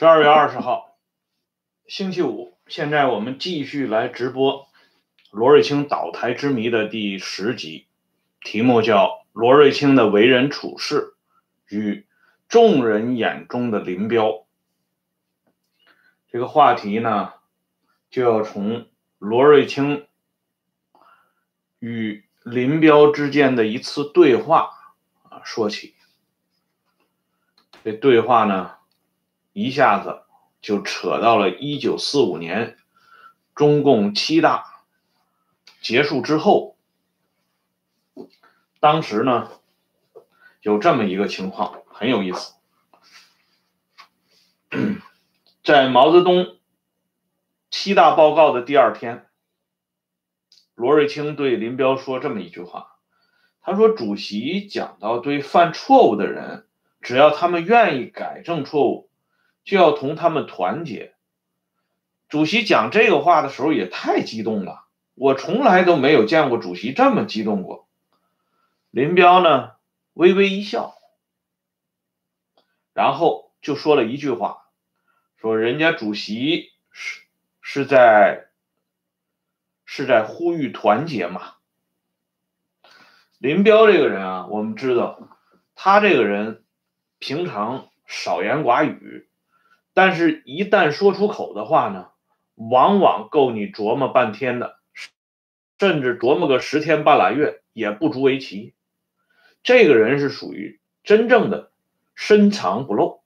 十二月二十号，星期五。现在我们继续来直播罗瑞卿倒台之谜的第十集，题目叫《罗瑞卿的为人处事与众人眼中的林彪》。这个话题呢，就要从罗瑞卿与林彪之间的一次对话啊说起。这对话呢，一下子。就扯到了一九四五年，中共七大结束之后，当时呢有这么一个情况，很有意思。在毛泽东七大报告的第二天，罗瑞卿对林彪说这么一句话：“他说，主席讲到，对犯错误的人，只要他们愿意改正错误。”就要同他们团结。主席讲这个话的时候也太激动了，我从来都没有见过主席这么激动过。林彪呢，微微一笑，然后就说了一句话，说人家主席是是在是在呼吁团结嘛。林彪这个人啊，我们知道，他这个人平常少言寡语。但是，一旦说出口的话呢，往往够你琢磨半天的，甚至琢磨个十天半拉月也不足为奇。这个人是属于真正的深藏不露，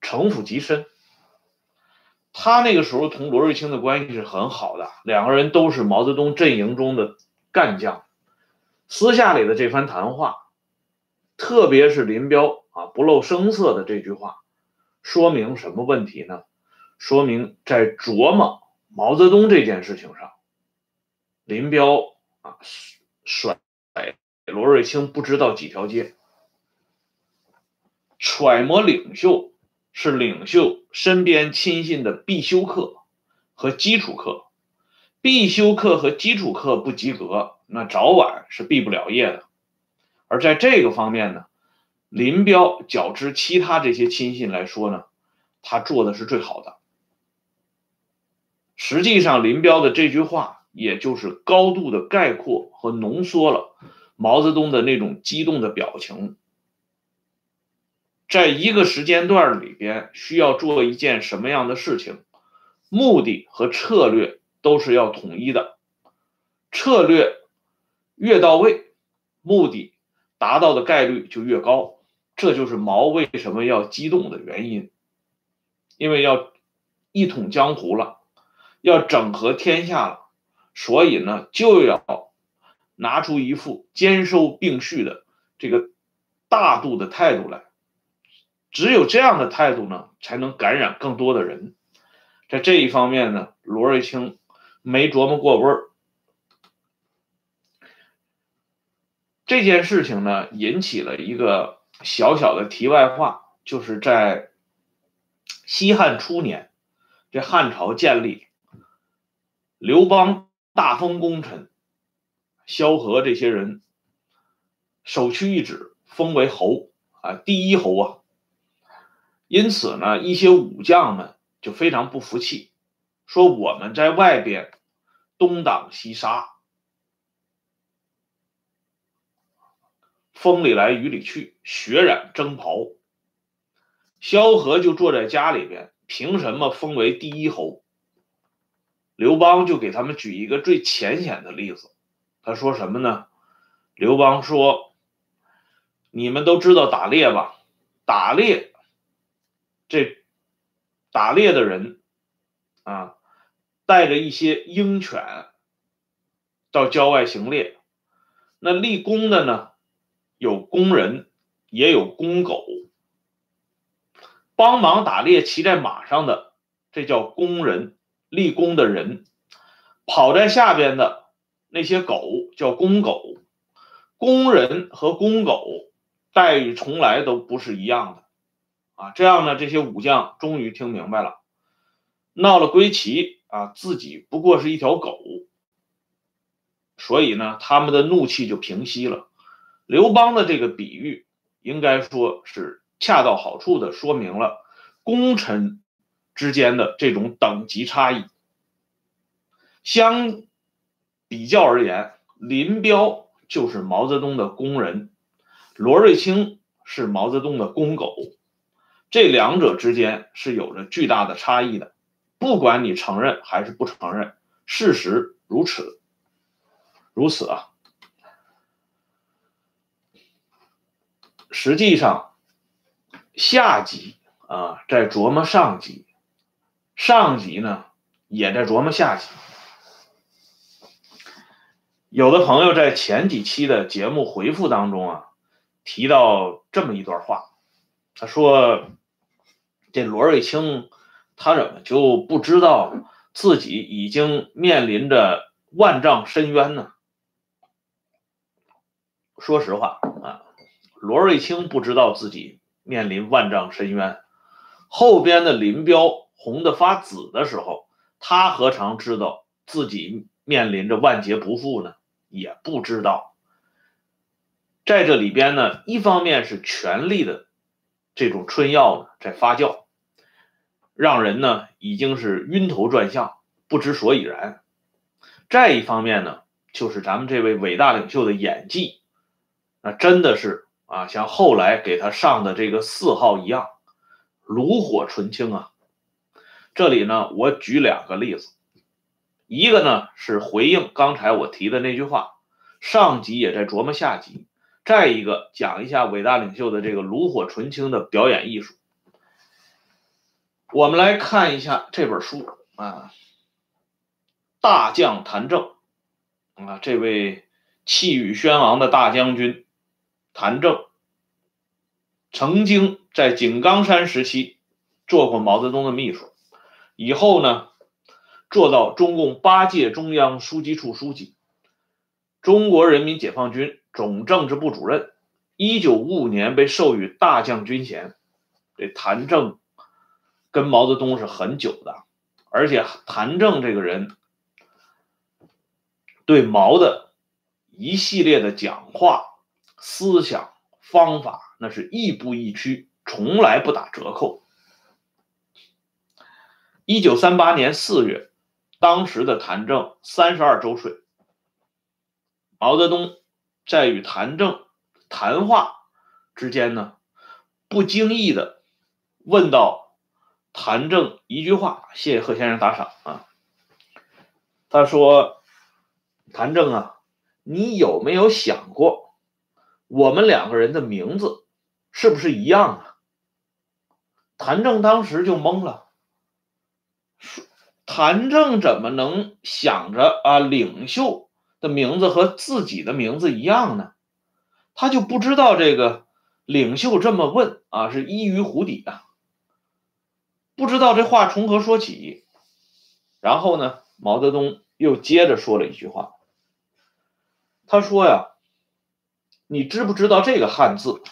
城府极深。他那个时候同罗瑞卿的关系是很好的，两个人都是毛泽东阵营中的干将。私下里的这番谈话，特别是林彪啊不露声色的这句话。说明什么问题呢？说明在琢磨毛泽东这件事情上，林彪啊甩罗瑞卿不知道几条街。揣摩领袖是领袖身边亲信的必修课和基础课，必修课和基础课不及格，那早晚是毕不了业的。而在这个方面呢？林彪较之其他这些亲信来说呢，他做的是最好的。实际上，林彪的这句话，也就是高度的概括和浓缩了毛泽东的那种激动的表情。在一个时间段里边，需要做一件什么样的事情，目的和策略都是要统一的。策略越到位，目的达到的概率就越高。这就是毛为什么要激动的原因，因为要一统江湖了，要整合天下了，所以呢，就要拿出一副兼收并蓄的这个大度的态度来。只有这样的态度呢，才能感染更多的人。在这一方面呢，罗瑞卿没琢磨过味儿。这件事情呢，引起了一个。小小的题外话，就是在西汉初年，这汉朝建立，刘邦大封功臣，萧何这些人首屈一指，封为侯啊，第一侯啊。因此呢，一些武将们就非常不服气，说我们在外边东挡西杀。风里来雨里去，血染征袍。萧何就坐在家里边，凭什么封为第一侯？刘邦就给他们举一个最浅显的例子，他说什么呢？刘邦说：“你们都知道打猎吧？打猎，这打猎的人啊，带着一些鹰犬到郊外行猎，那立功的呢？”工人，也有公狗，帮忙打猎骑在马上的，这叫工人，立功的人；跑在下边的那些狗叫公狗。工人和公狗待遇从来都不是一样的啊！这样呢，这些武将终于听明白了，闹了归齐啊，自己不过是一条狗，所以呢，他们的怒气就平息了。刘邦的这个比喻，应该说是恰到好处的说明了功臣之间的这种等级差异。相比较而言，林彪就是毛泽东的工人，罗瑞卿是毛泽东的公狗，这两者之间是有着巨大的差异的。不管你承认还是不承认，事实如此，如此啊。实际上，下级啊在琢磨上级，上级呢也在琢磨下级。有的朋友在前几期的节目回复当中啊，提到这么一段话，他说：“这罗瑞卿他怎么就不知道自己已经面临着万丈深渊呢？”说实话。罗瑞卿不知道自己面临万丈深渊，后边的林彪红的发紫的时候，他何尝知道自己面临着万劫不复呢？也不知道。在这里边呢，一方面是权力的这种春药呢在发酵，让人呢已经是晕头转向，不知所以然；再一方面呢，就是咱们这位伟大领袖的演技，那真的是。啊，像后来给他上的这个四号一样，炉火纯青啊。这里呢，我举两个例子，一个呢是回应刚才我提的那句话，上级也在琢磨下级；再一个讲一下伟大领袖的这个炉火纯青的表演艺术。我们来看一下这本书啊，大将谭政啊，这位气宇轩昂的大将军。谭政曾经在井冈山时期做过毛泽东的秘书，以后呢做到中共八届中央书记处书记、中国人民解放军总政治部主任。一九五五年被授予大将军衔。这谭政跟毛泽东是很久的，而且谭政这个人对毛的一系列的讲话。思想方法那是亦步亦趋，从来不打折扣。一九三八年四月，当时的谭政三十二周岁，毛泽东在与谭政谈话之间呢，不经意的问到谭政一句话：“谢谢贺先生打赏啊。”他说：“谭政啊，你有没有想过？”我们两个人的名字是不是一样啊？谭政当时就懵了，说：“谭政怎么能想着啊，领袖的名字和自己的名字一样呢？”他就不知道这个领袖这么问啊，是依于湖底啊，不知道这话从何说起。然后呢，毛泽东又接着说了一句话，他说呀。你知不知道这个汉字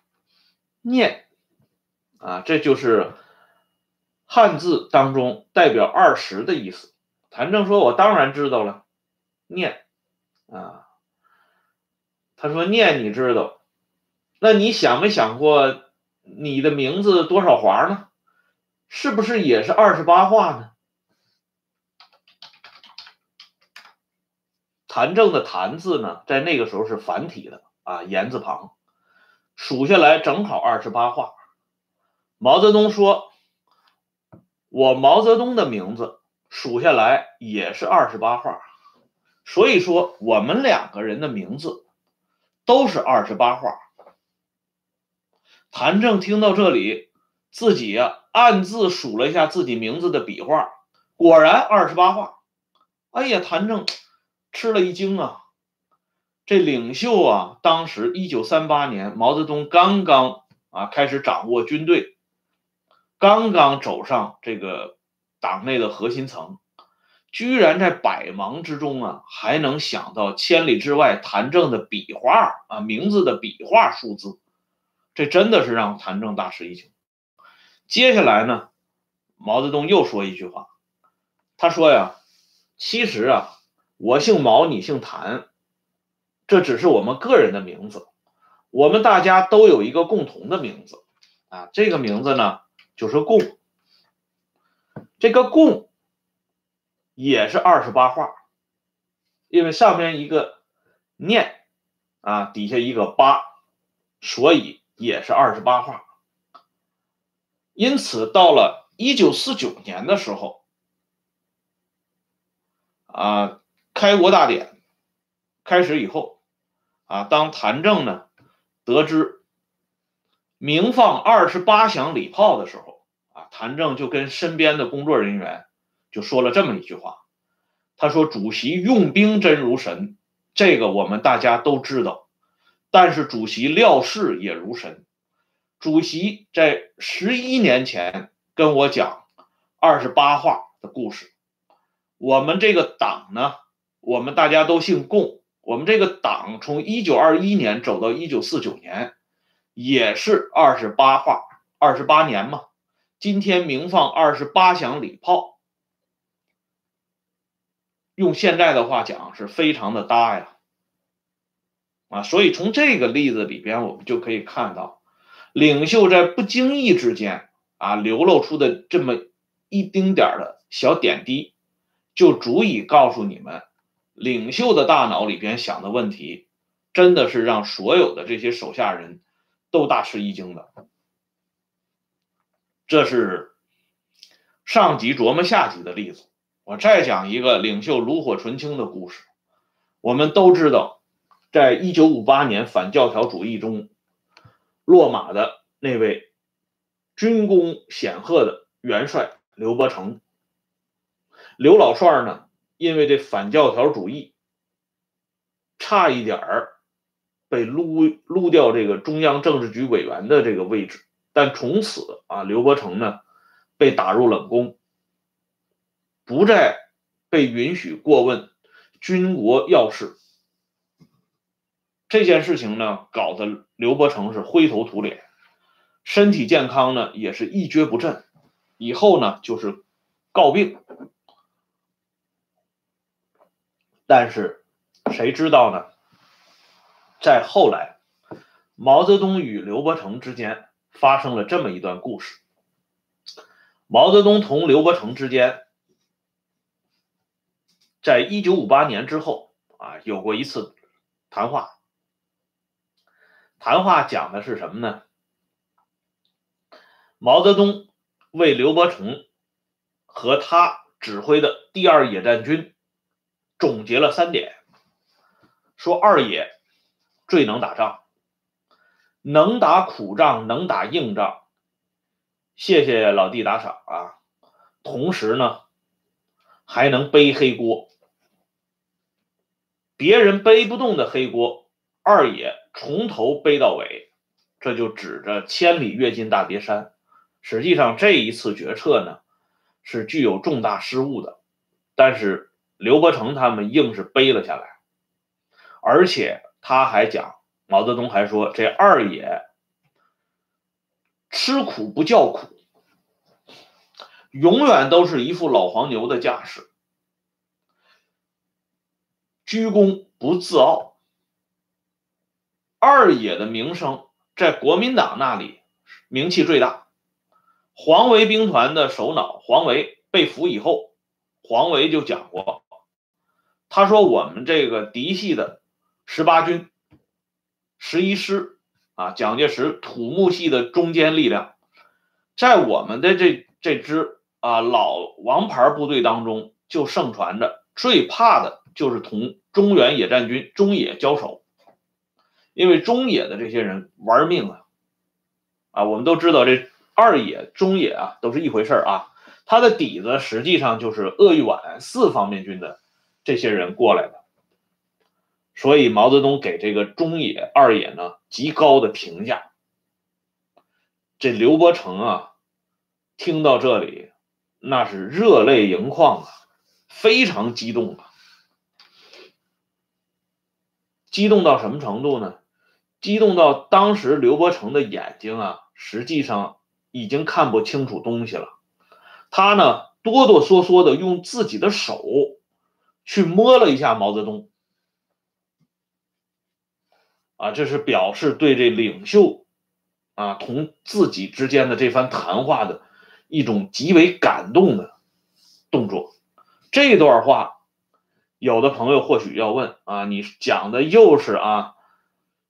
“念”啊？这就是汉字当中代表二十的意思。谭政说：“我当然知道了，念啊。”他说：“念你知道，那你想没想过你的名字多少划呢？是不是也是二十八画呢？”谭政的“谭”字呢，在那个时候是繁体的啊，言字旁，数下来正好二十八画。毛泽东说：“我毛泽东的名字数下来也是二十八画，所以说我们两个人的名字都是二十八画。”谭政听到这里，自己呀暗自数了一下自己名字的笔画，果然二十八画。哎呀，谭政。吃了一惊啊！这领袖啊，当时一九三八年，毛泽东刚刚啊开始掌握军队，刚刚走上这个党内的核心层，居然在百忙之中啊，还能想到千里之外谭政的笔画啊，名字的笔画数字，这真的是让谭政大吃一惊。接下来呢，毛泽东又说一句话，他说呀，其实啊。我姓毛，你姓谭，这只是我们个人的名字，我们大家都有一个共同的名字，啊，这个名字呢就是共，这个共也是二十八画，因为上面一个念啊，底下一个八，所以也是二十八画。因此，到了一九四九年的时候，啊，开国大典开始以后，啊，当谭政呢得知。鸣放二十八响礼炮的时候，啊，谭政就跟身边的工作人员就说了这么一句话，他说：“主席用兵真如神，这个我们大家都知道，但是主席料事也如神。主席在十一年前跟我讲二十八画的故事，我们这个党呢，我们大家都姓共，我们这个党从一九二一年走到一九四九年。”也是二十八画，二十八年嘛。今天鸣放二十八响礼炮，用现在的话讲是非常的搭呀，啊，所以从这个例子里边，我们就可以看到，领袖在不经意之间啊流露出的这么一丁点的小点滴，就足以告诉你们，领袖的大脑里边想的问题，真的是让所有的这些手下人。都大吃一惊的，这是上集琢磨下集的例子。我再讲一个领袖炉火纯青的故事。我们都知道，在一九五八年反教条主义中落马的那位军功显赫的元帅刘伯承，刘老帅呢，因为这反教条主义，差一点儿。被撸撸掉这个中央政治局委员的这个位置，但从此啊，刘伯承呢被打入冷宫，不再被允许过问军国要事。这件事情呢，搞得刘伯承是灰头土脸，身体健康呢也是一蹶不振。以后呢就是告病，但是谁知道呢？在后来，毛泽东与刘伯承之间发生了这么一段故事。毛泽东同刘伯承之间，在一九五八年之后啊，有过一次谈话。谈话讲的是什么呢？毛泽东为刘伯承和他指挥的第二野战军总结了三点，说二爷。最能打仗，能打苦仗，能打硬仗。谢谢老弟打赏啊！同时呢，还能背黑锅，别人背不动的黑锅，二爷从头背到尾。这就指着千里跃进大别山。实际上这一次决策呢，是具有重大失误的，但是刘伯承他们硬是背了下来，而且。他还讲，毛泽东还说，这二爷吃苦不叫苦，永远都是一副老黄牛的架势，居功不自傲。二爷的名声在国民党那里名气最大。黄维兵团的首脑黄维被俘以后，黄维就讲过，他说我们这个嫡系的。十八军、十一师啊，蒋介石土木系的中坚力量，在我们的这这支啊老王牌部队当中，就盛传着最怕的就是同中原野战军中野交手，因为中野的这些人玩命啊，啊，我们都知道这二野、中野啊都是一回事啊，他的底子实际上就是鄂豫皖四方面军的这些人过来的。所以毛泽东给这个中野、二野呢极高的评价。这刘伯承啊，听到这里，那是热泪盈眶啊，非常激动啊。激动到什么程度呢？激动到当时刘伯承的眼睛啊，实际上已经看不清楚东西了。他呢，哆哆嗦嗦的用自己的手去摸了一下毛泽东。啊，这是表示对这领袖啊同自己之间的这番谈话的一种极为感动的动作。这段话，有的朋友或许要问啊，你讲的又是啊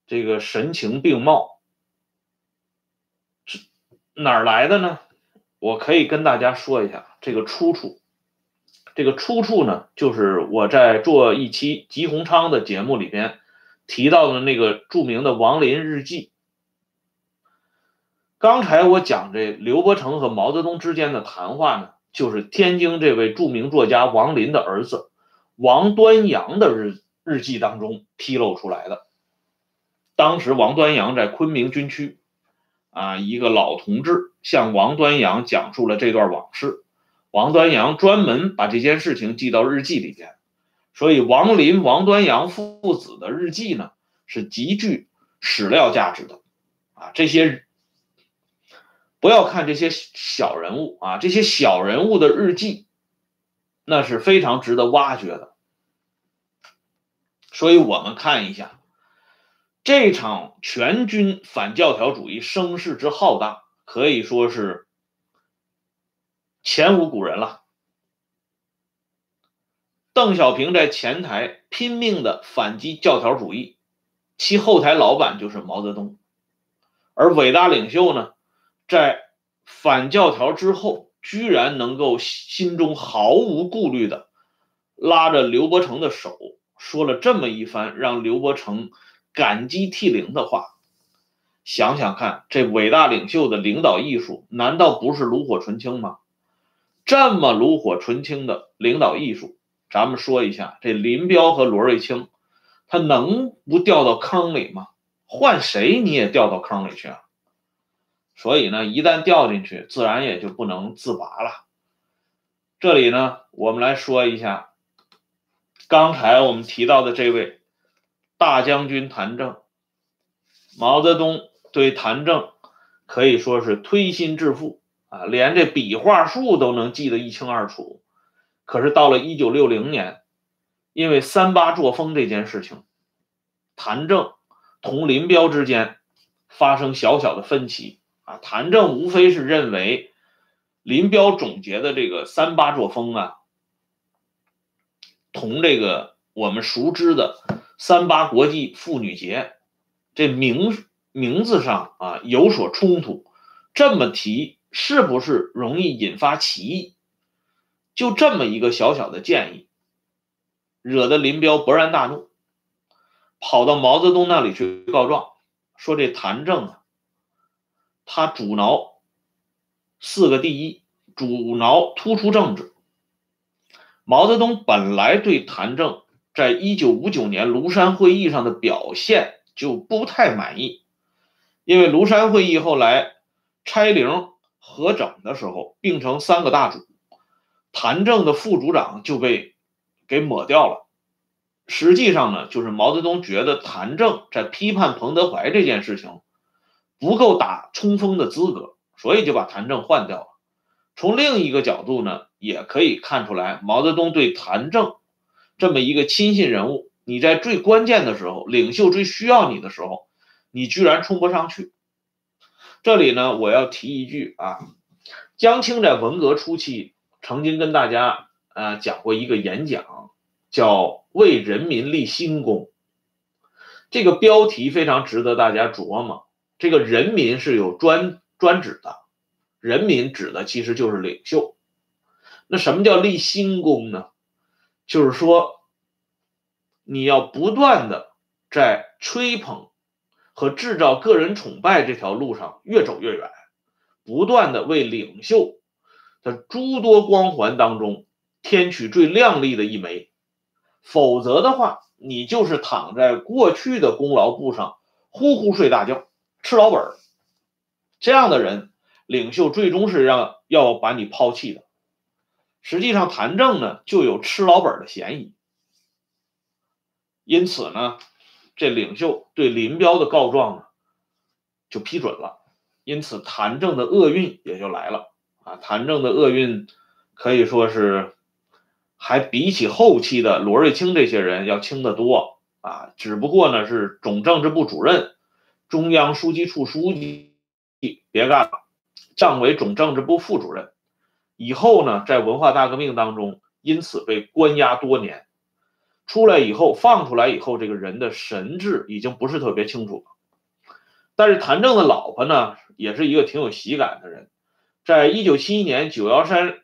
这个神情并茂，哪儿来的呢？我可以跟大家说一下这个出处。这个出处呢，就是我在做一期吉鸿昌的节目里边提到的那个著名的王林日记。刚才我讲这刘伯承和毛泽东之间的谈话呢，就是天津这位著名作家王林的儿子王端阳的日日记当中披露出来的。当时王端阳在昆明军区，啊，一个老同志向王端阳讲述了这段往事。王端阳专门把这件事情记到日记里边，所以王林、王端阳父子的日记呢是极具史料价值的啊。这些不要看这些小人物啊，这些小人物的日记那是非常值得挖掘的。所以我们看一下这场全军反教条主义声势之浩大，可以说是。前无古人了。邓小平在前台拼命的反击教条主义，其后台老板就是毛泽东。而伟大领袖呢，在反教条之后，居然能够心中毫无顾虑的拉着刘伯承的手，说了这么一番让刘伯承感激涕零的话。想想看，这伟大领袖的领导艺术，难道不是炉火纯青吗？这么炉火纯青的领导艺术，咱们说一下，这林彪和罗瑞卿，他能不掉到坑里吗？换谁你也掉到坑里去啊！所以呢，一旦掉进去，自然也就不能自拔了。这里呢，我们来说一下，刚才我们提到的这位大将军谭政，毛泽东对谭政可以说是推心置腹。啊，连这笔画数都能记得一清二楚。可是到了一九六零年，因为三八作风这件事情，谭政同林彪之间发生小小的分歧。啊，谭政无非是认为林彪总结的这个三八作风啊，同这个我们熟知的三八国际妇女节这名名字上啊有所冲突，这么提。是不是容易引发歧义？就这么一个小小的建议，惹得林彪勃然大怒，跑到毛泽东那里去告状，说这谭政啊，他阻挠四个第一，阻挠突出政治。毛泽东本来对谭政在一九五九年庐山会议上的表现就不太满意，因为庐山会议后来拆零。合整的时候并成三个大组，谭政的副组长就被给抹掉了。实际上呢，就是毛泽东觉得谭政在批判彭德怀这件事情不够打冲锋的资格，所以就把谭政换掉了。从另一个角度呢，也可以看出来，毛泽东对谭政这么一个亲信人物，你在最关键的时候，领袖最需要你的时候，你居然冲不上去。这里呢，我要提一句啊，江青在文革初期曾经跟大家呃讲过一个演讲，叫“为人民立新功”。这个标题非常值得大家琢磨。这个人民是有专专指的，人民指的其实就是领袖。那什么叫立新功呢？就是说，你要不断的在吹捧。和制造个人崇拜这条路上越走越远，不断的为领袖的诸多光环当中添取最亮丽的一枚，否则的话，你就是躺在过去的功劳簿上呼呼睡大觉，吃老本儿。这样的人，领袖最终是让要把你抛弃的。实际上，谭政呢就有吃老本的嫌疑，因此呢。这领袖对林彪的告状呢，就批准了，因此谭政的厄运也就来了啊！谭政的厄运可以说是还比起后期的罗瑞卿这些人要轻得多啊！只不过呢，是总政治部主任、中央书记处书记。别干了，降为总政治部副主任。以后呢，在文化大革命当中，因此被关押多年。出来以后，放出来以后，这个人的神志已经不是特别清楚了。但是谭政的老婆呢，也是一个挺有喜感的人。在一九七一年九幺三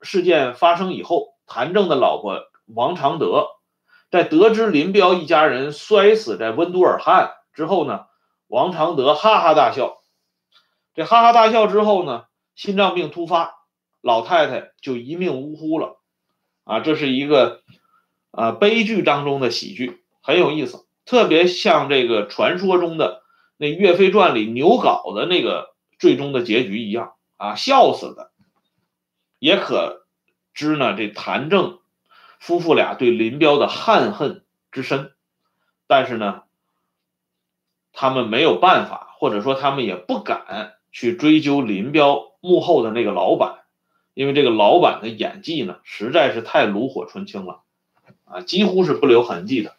事件发生以后，谭政的老婆王常德在得知林彪一家人摔死在温都尔汗之后呢，王常德哈哈大笑。这哈哈大笑之后呢，心脏病突发。老太太就一命呜呼了，啊，这是一个，呃，悲剧当中的喜剧，很有意思，特别像这个传说中的那《岳飞传》里牛皋的那个最终的结局一样，啊，笑死的，也可知呢，这谭政夫妇俩对林彪的憾恨之深，但是呢，他们没有办法，或者说他们也不敢去追究林彪幕后的那个老板。因为这个老板的演技呢，实在是太炉火纯青了，啊，几乎是不留痕迹的。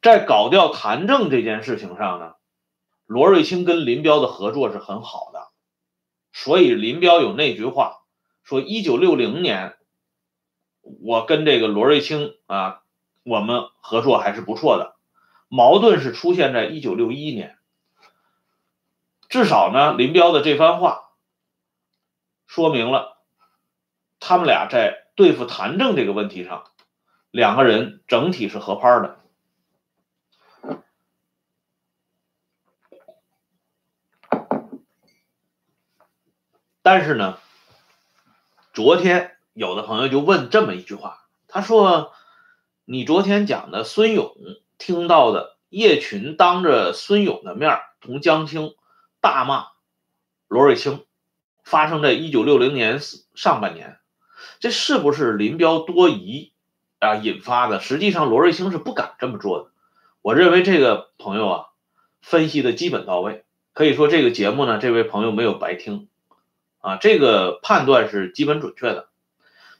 在搞掉谭政这件事情上呢，罗瑞卿跟林彪的合作是很好的，所以林彪有那句话说：“一九六零年，我跟这个罗瑞卿啊，我们合作还是不错的。矛盾是出现在一九六一年，至少呢，林彪的这番话。”说明了，他们俩在对付谭政这个问题上，两个人整体是合拍的。但是呢，昨天有的朋友就问这么一句话，他说：“你昨天讲的孙勇听到的叶群当着孙勇的面同江青大骂罗瑞卿。”发生在一九六零年上半年，这是不是林彪多疑啊引发的？实际上，罗瑞卿是不敢这么做的。我认为这个朋友啊，分析的基本到位，可以说这个节目呢，这位朋友没有白听啊，这个判断是基本准确的。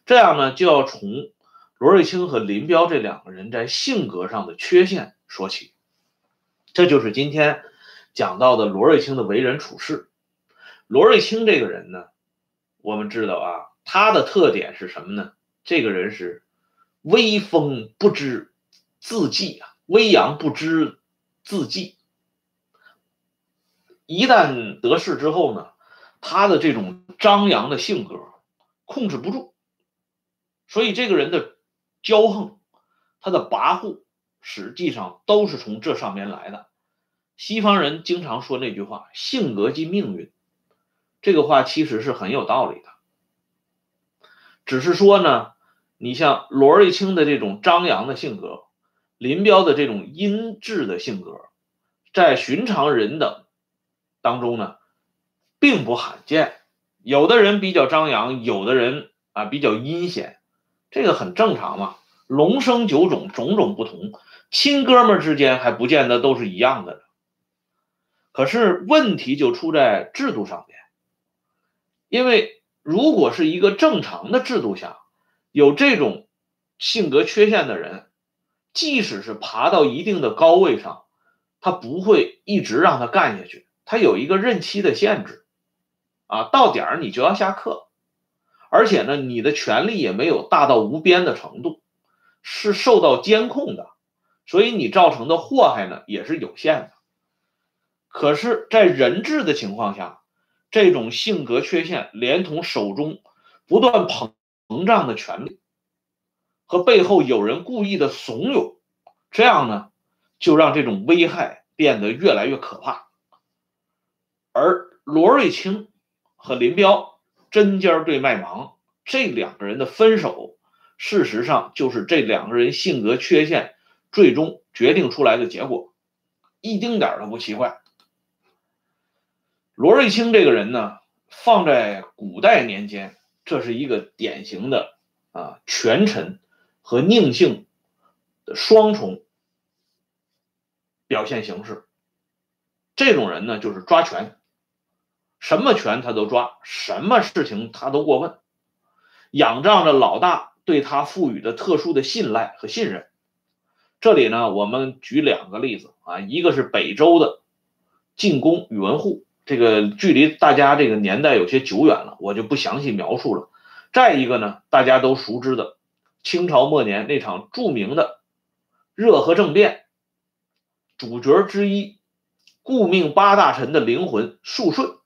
这样呢，就要从罗瑞卿和林彪这两个人在性格上的缺陷说起，这就是今天讲到的罗瑞卿的为人处事。罗瑞卿这个人呢，我们知道啊，他的特点是什么呢？这个人是威风不知自忌啊，威扬不知自忌。一旦得势之后呢，他的这种张扬的性格控制不住，所以这个人的骄横，他的跋扈，实际上都是从这上面来的。西方人经常说那句话：“性格即命运。”这个话其实是很有道理的，只是说呢，你像罗瑞卿的这种张扬的性格，林彪的这种阴质的性格，在寻常人等当中呢，并不罕见。有的人比较张扬，有的人啊比较阴险，这个很正常嘛。龙生九种，种种不同，亲哥们之间还不见得都是一样的。可是问题就出在制度上面。因为如果是一个正常的制度下，有这种性格缺陷的人，即使是爬到一定的高位上，他不会一直让他干下去，他有一个任期的限制，啊，到点儿你就要下课，而且呢，你的权利也没有大到无边的程度，是受到监控的，所以你造成的祸害呢也是有限的。可是，在人治的情况下。这种性格缺陷，连同手中不断膨膨胀的权力，和背后有人故意的怂恿，这样呢，就让这种危害变得越来越可怕。而罗瑞卿和林彪针尖对麦芒，这两个人的分手，事实上就是这两个人性格缺陷最终决定出来的结果，一丁点都不奇怪。罗瑞卿这个人呢，放在古代年间，这是一个典型的啊权臣和佞幸的双重表现形式。这种人呢，就是抓权，什么权他都抓，什么事情他都过问，仰仗着老大对他赋予的特殊的信赖和信任。这里呢，我们举两个例子啊，一个是北周的进攻宇文护。这个距离大家这个年代有些久远了，我就不详细描述了。再一个呢，大家都熟知的清朝末年那场著名的热河政变，主角之一，顾命八大臣的灵魂肃顺。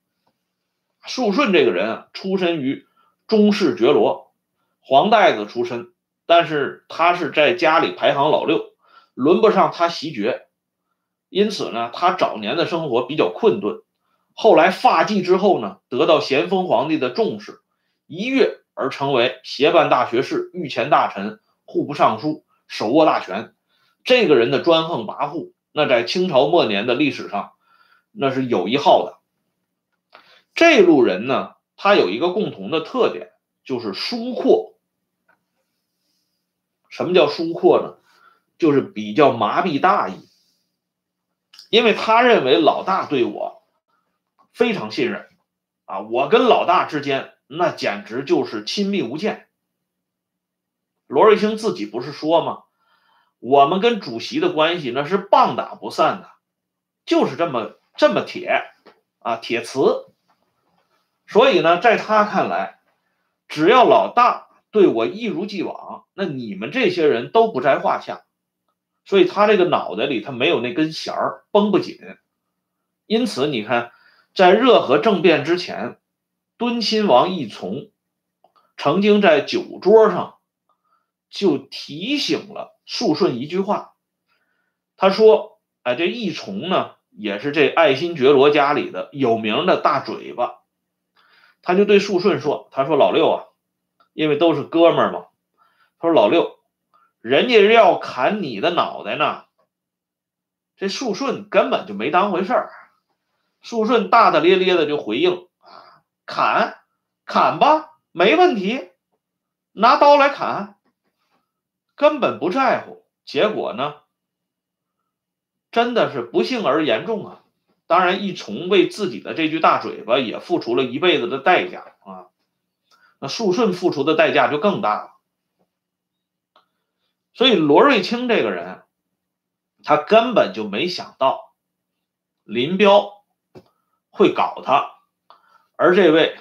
肃顺这个人啊，出身于中氏爵罗，黄带子出身，但是他是在家里排行老六，轮不上他袭爵，因此呢，他早年的生活比较困顿。后来发迹之后呢，得到咸丰皇帝的重视，一跃而成为协办大学士、御前大臣、户部尚书，手握大权。这个人的专横跋扈，那在清朝末年的历史上，那是有一号的。这路人呢，他有一个共同的特点，就是疏阔。什么叫疏阔呢？就是比较麻痹大意，因为他认为老大对我。非常信任，啊，我跟老大之间那简直就是亲密无间。罗瑞卿自己不是说吗？我们跟主席的关系那是棒打不散的，就是这么这么铁啊，铁瓷。所以呢，在他看来，只要老大对我一如既往，那你们这些人都不在话下。所以他这个脑袋里他没有那根弦儿绷不紧，因此你看。在热河政变之前，敦亲王奕从曾经在酒桌上就提醒了肃顺一句话。他说：“哎，这奕从呢，也是这爱新觉罗家里的有名的大嘴巴。”他就对肃顺说：“他说老六啊，因为都是哥们儿嘛。他说老六，人家要砍你的脑袋呢。”这肃顺根本就没当回事儿。肃顺大大咧咧的就回应：“啊，砍，砍吧，没问题，拿刀来砍，根本不在乎。结果呢，真的是不幸而严重啊！当然，一从为自己的这句大嘴巴也付出了一辈子的代价啊。那肃顺付出的代价就更大了。所以，罗瑞卿这个人，他根本就没想到林彪。”会搞他，而这位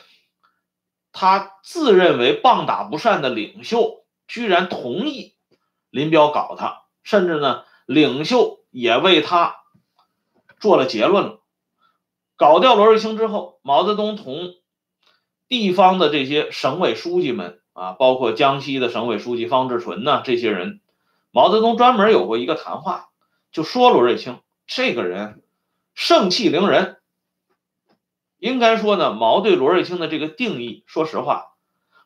他自认为棒打不散的领袖，居然同意林彪搞他，甚至呢，领袖也为他做了结论了。搞掉罗瑞卿之后，毛泽东同地方的这些省委书记们啊，包括江西的省委书记方志纯呢，这些人，毛泽东专门有过一个谈话，就说罗瑞卿这个人盛气凌人。应该说呢，毛对罗瑞卿的这个定义，说实话，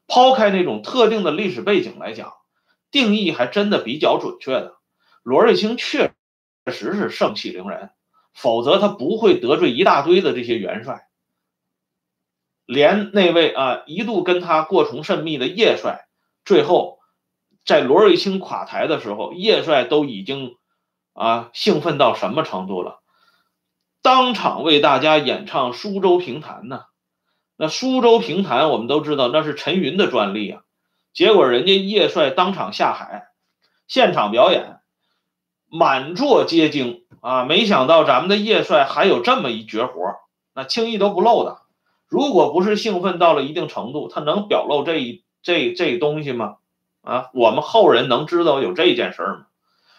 抛开那种特定的历史背景来讲，定义还真的比较准确的。罗瑞卿确实是盛气凌人，否则他不会得罪一大堆的这些元帅，连那位啊一度跟他过从甚密的叶帅，最后在罗瑞卿垮台的时候，叶帅都已经啊兴奋到什么程度了？当场为大家演唱《苏州评弹》呢？那《苏州评弹》我们都知道那是陈云的专利啊。结果人家叶帅当场下海，现场表演，满座皆惊啊！没想到咱们的叶帅还有这么一绝活，那轻易都不露的。如果不是兴奋到了一定程度，他能表露这一这这东西吗？啊，我们后人能知道有这件事吗？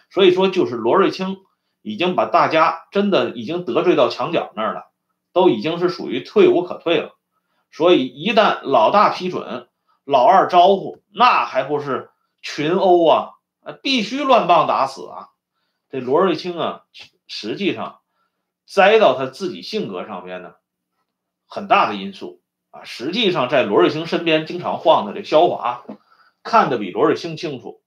所以说，就是罗瑞卿。已经把大家真的已经得罪到墙角那儿了，都已经是属于退无可退了。所以一旦老大批准，老二招呼，那还不是群殴啊？必须乱棒打死啊！这罗瑞卿啊，实际上栽到他自己性格上面呢，很大的因素啊。实际上在罗瑞卿身边经常晃的这萧华，看得比罗瑞卿清楚。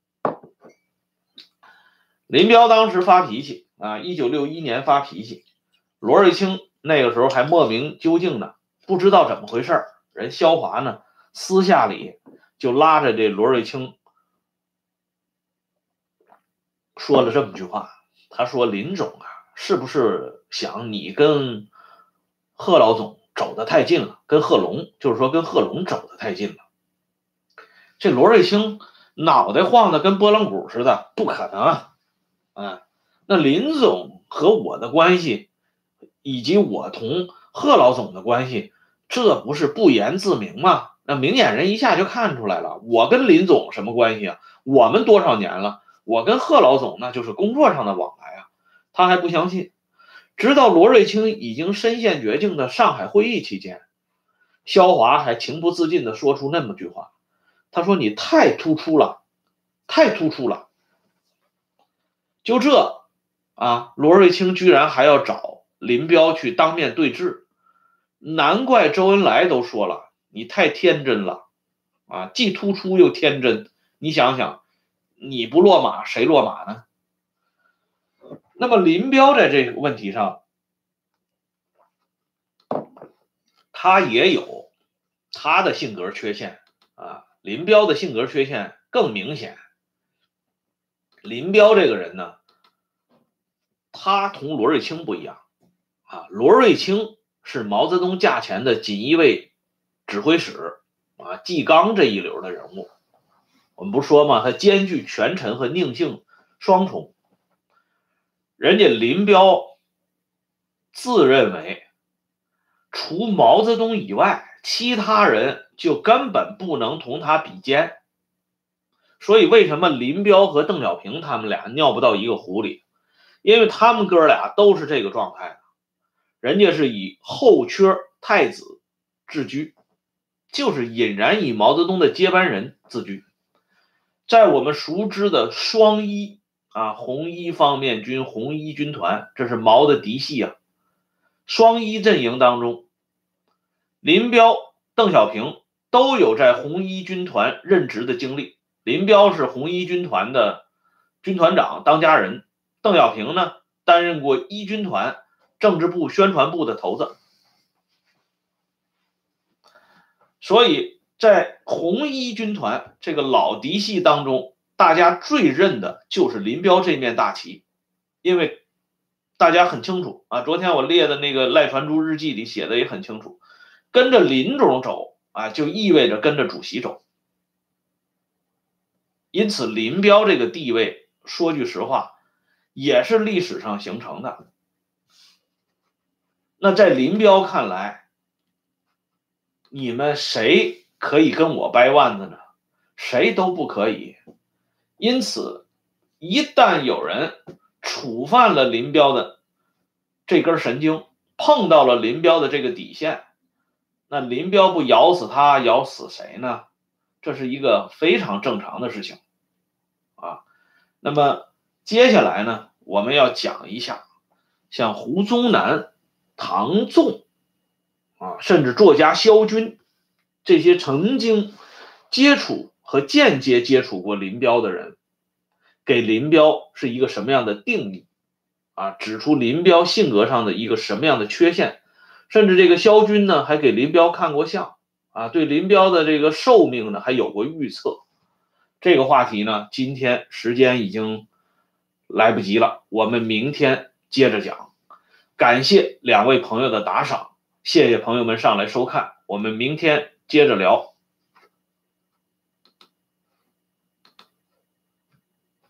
林彪当时发脾气。啊，一九六一年发脾气，罗瑞卿那个时候还莫名究竟呢，不知道怎么回事人萧华呢，私下里就拉着这罗瑞卿说了这么句话，他说：“林总啊，是不是想你跟贺老总走得太近了？跟贺龙，就是说跟贺龙走得太近了。”这罗瑞卿脑袋晃得跟拨浪鼓似的，不可能啊！啊。那林总和我的关系以及我同贺老总的关系，这不是不言自明吗？那明眼人一下就看出来了。我跟林总什么关系啊？我们多少年了？我跟贺老总那就是工作上的往来啊。他还不相信，直到罗瑞卿已经身陷绝境的上海会议期间，肖华还情不自禁地说出那么句话：“他说你太突出了，太突出了。”就这，啊，罗瑞卿居然还要找林彪去当面对质，难怪周恩来都说了，你太天真了，啊，既突出又天真。你想想，你不落马，谁落马呢？那么林彪在这个问题上，他也有他的性格缺陷啊。林彪的性格缺陷更明显。林彪这个人呢，他同罗瑞卿不一样啊。罗瑞卿是毛泽东驾前的锦衣卫指挥使啊，纪纲这一流的人物。我们不说吗？他兼具权臣和佞幸双重。人家林彪自认为，除毛泽东以外，其他人就根本不能同他比肩。所以，为什么林彪和邓小平他们俩尿不到一个壶里？因为他们哥俩都是这个状态人家是以后缺太子自居，就是俨然以毛泽东的接班人自居。在我们熟知的双一啊，红一方面军、红一军团，这是毛的嫡系啊。双一阵营当中，林彪、邓小平都有在红一军团任职的经历。林彪是红一军团的军团长当家人，邓小平呢担任过一军团政治部宣传部的头子，所以在红一军团这个老嫡系当中，大家最认的就是林彪这面大旗，因为大家很清楚啊，昨天我列的那个赖传珠日记里写的也很清楚，跟着林总走啊，就意味着跟着主席走。因此，林彪这个地位，说句实话，也是历史上形成的。那在林彪看来，你们谁可以跟我掰腕子呢？谁都不可以。因此，一旦有人触犯了林彪的这根神经，碰到了林彪的这个底线，那林彪不咬死他，咬死谁呢？这是一个非常正常的事情，啊，那么接下来呢，我们要讲一下，像胡宗南、唐纵，啊，甚至作家萧军，这些曾经接触和间接接触过林彪的人，给林彪是一个什么样的定义？啊，指出林彪性格上的一个什么样的缺陷？甚至这个萧军呢，还给林彪看过相。啊，对林彪的这个寿命呢，还有过预测。这个话题呢，今天时间已经来不及了，我们明天接着讲。感谢两位朋友的打赏，谢谢朋友们上来收看，我们明天接着聊。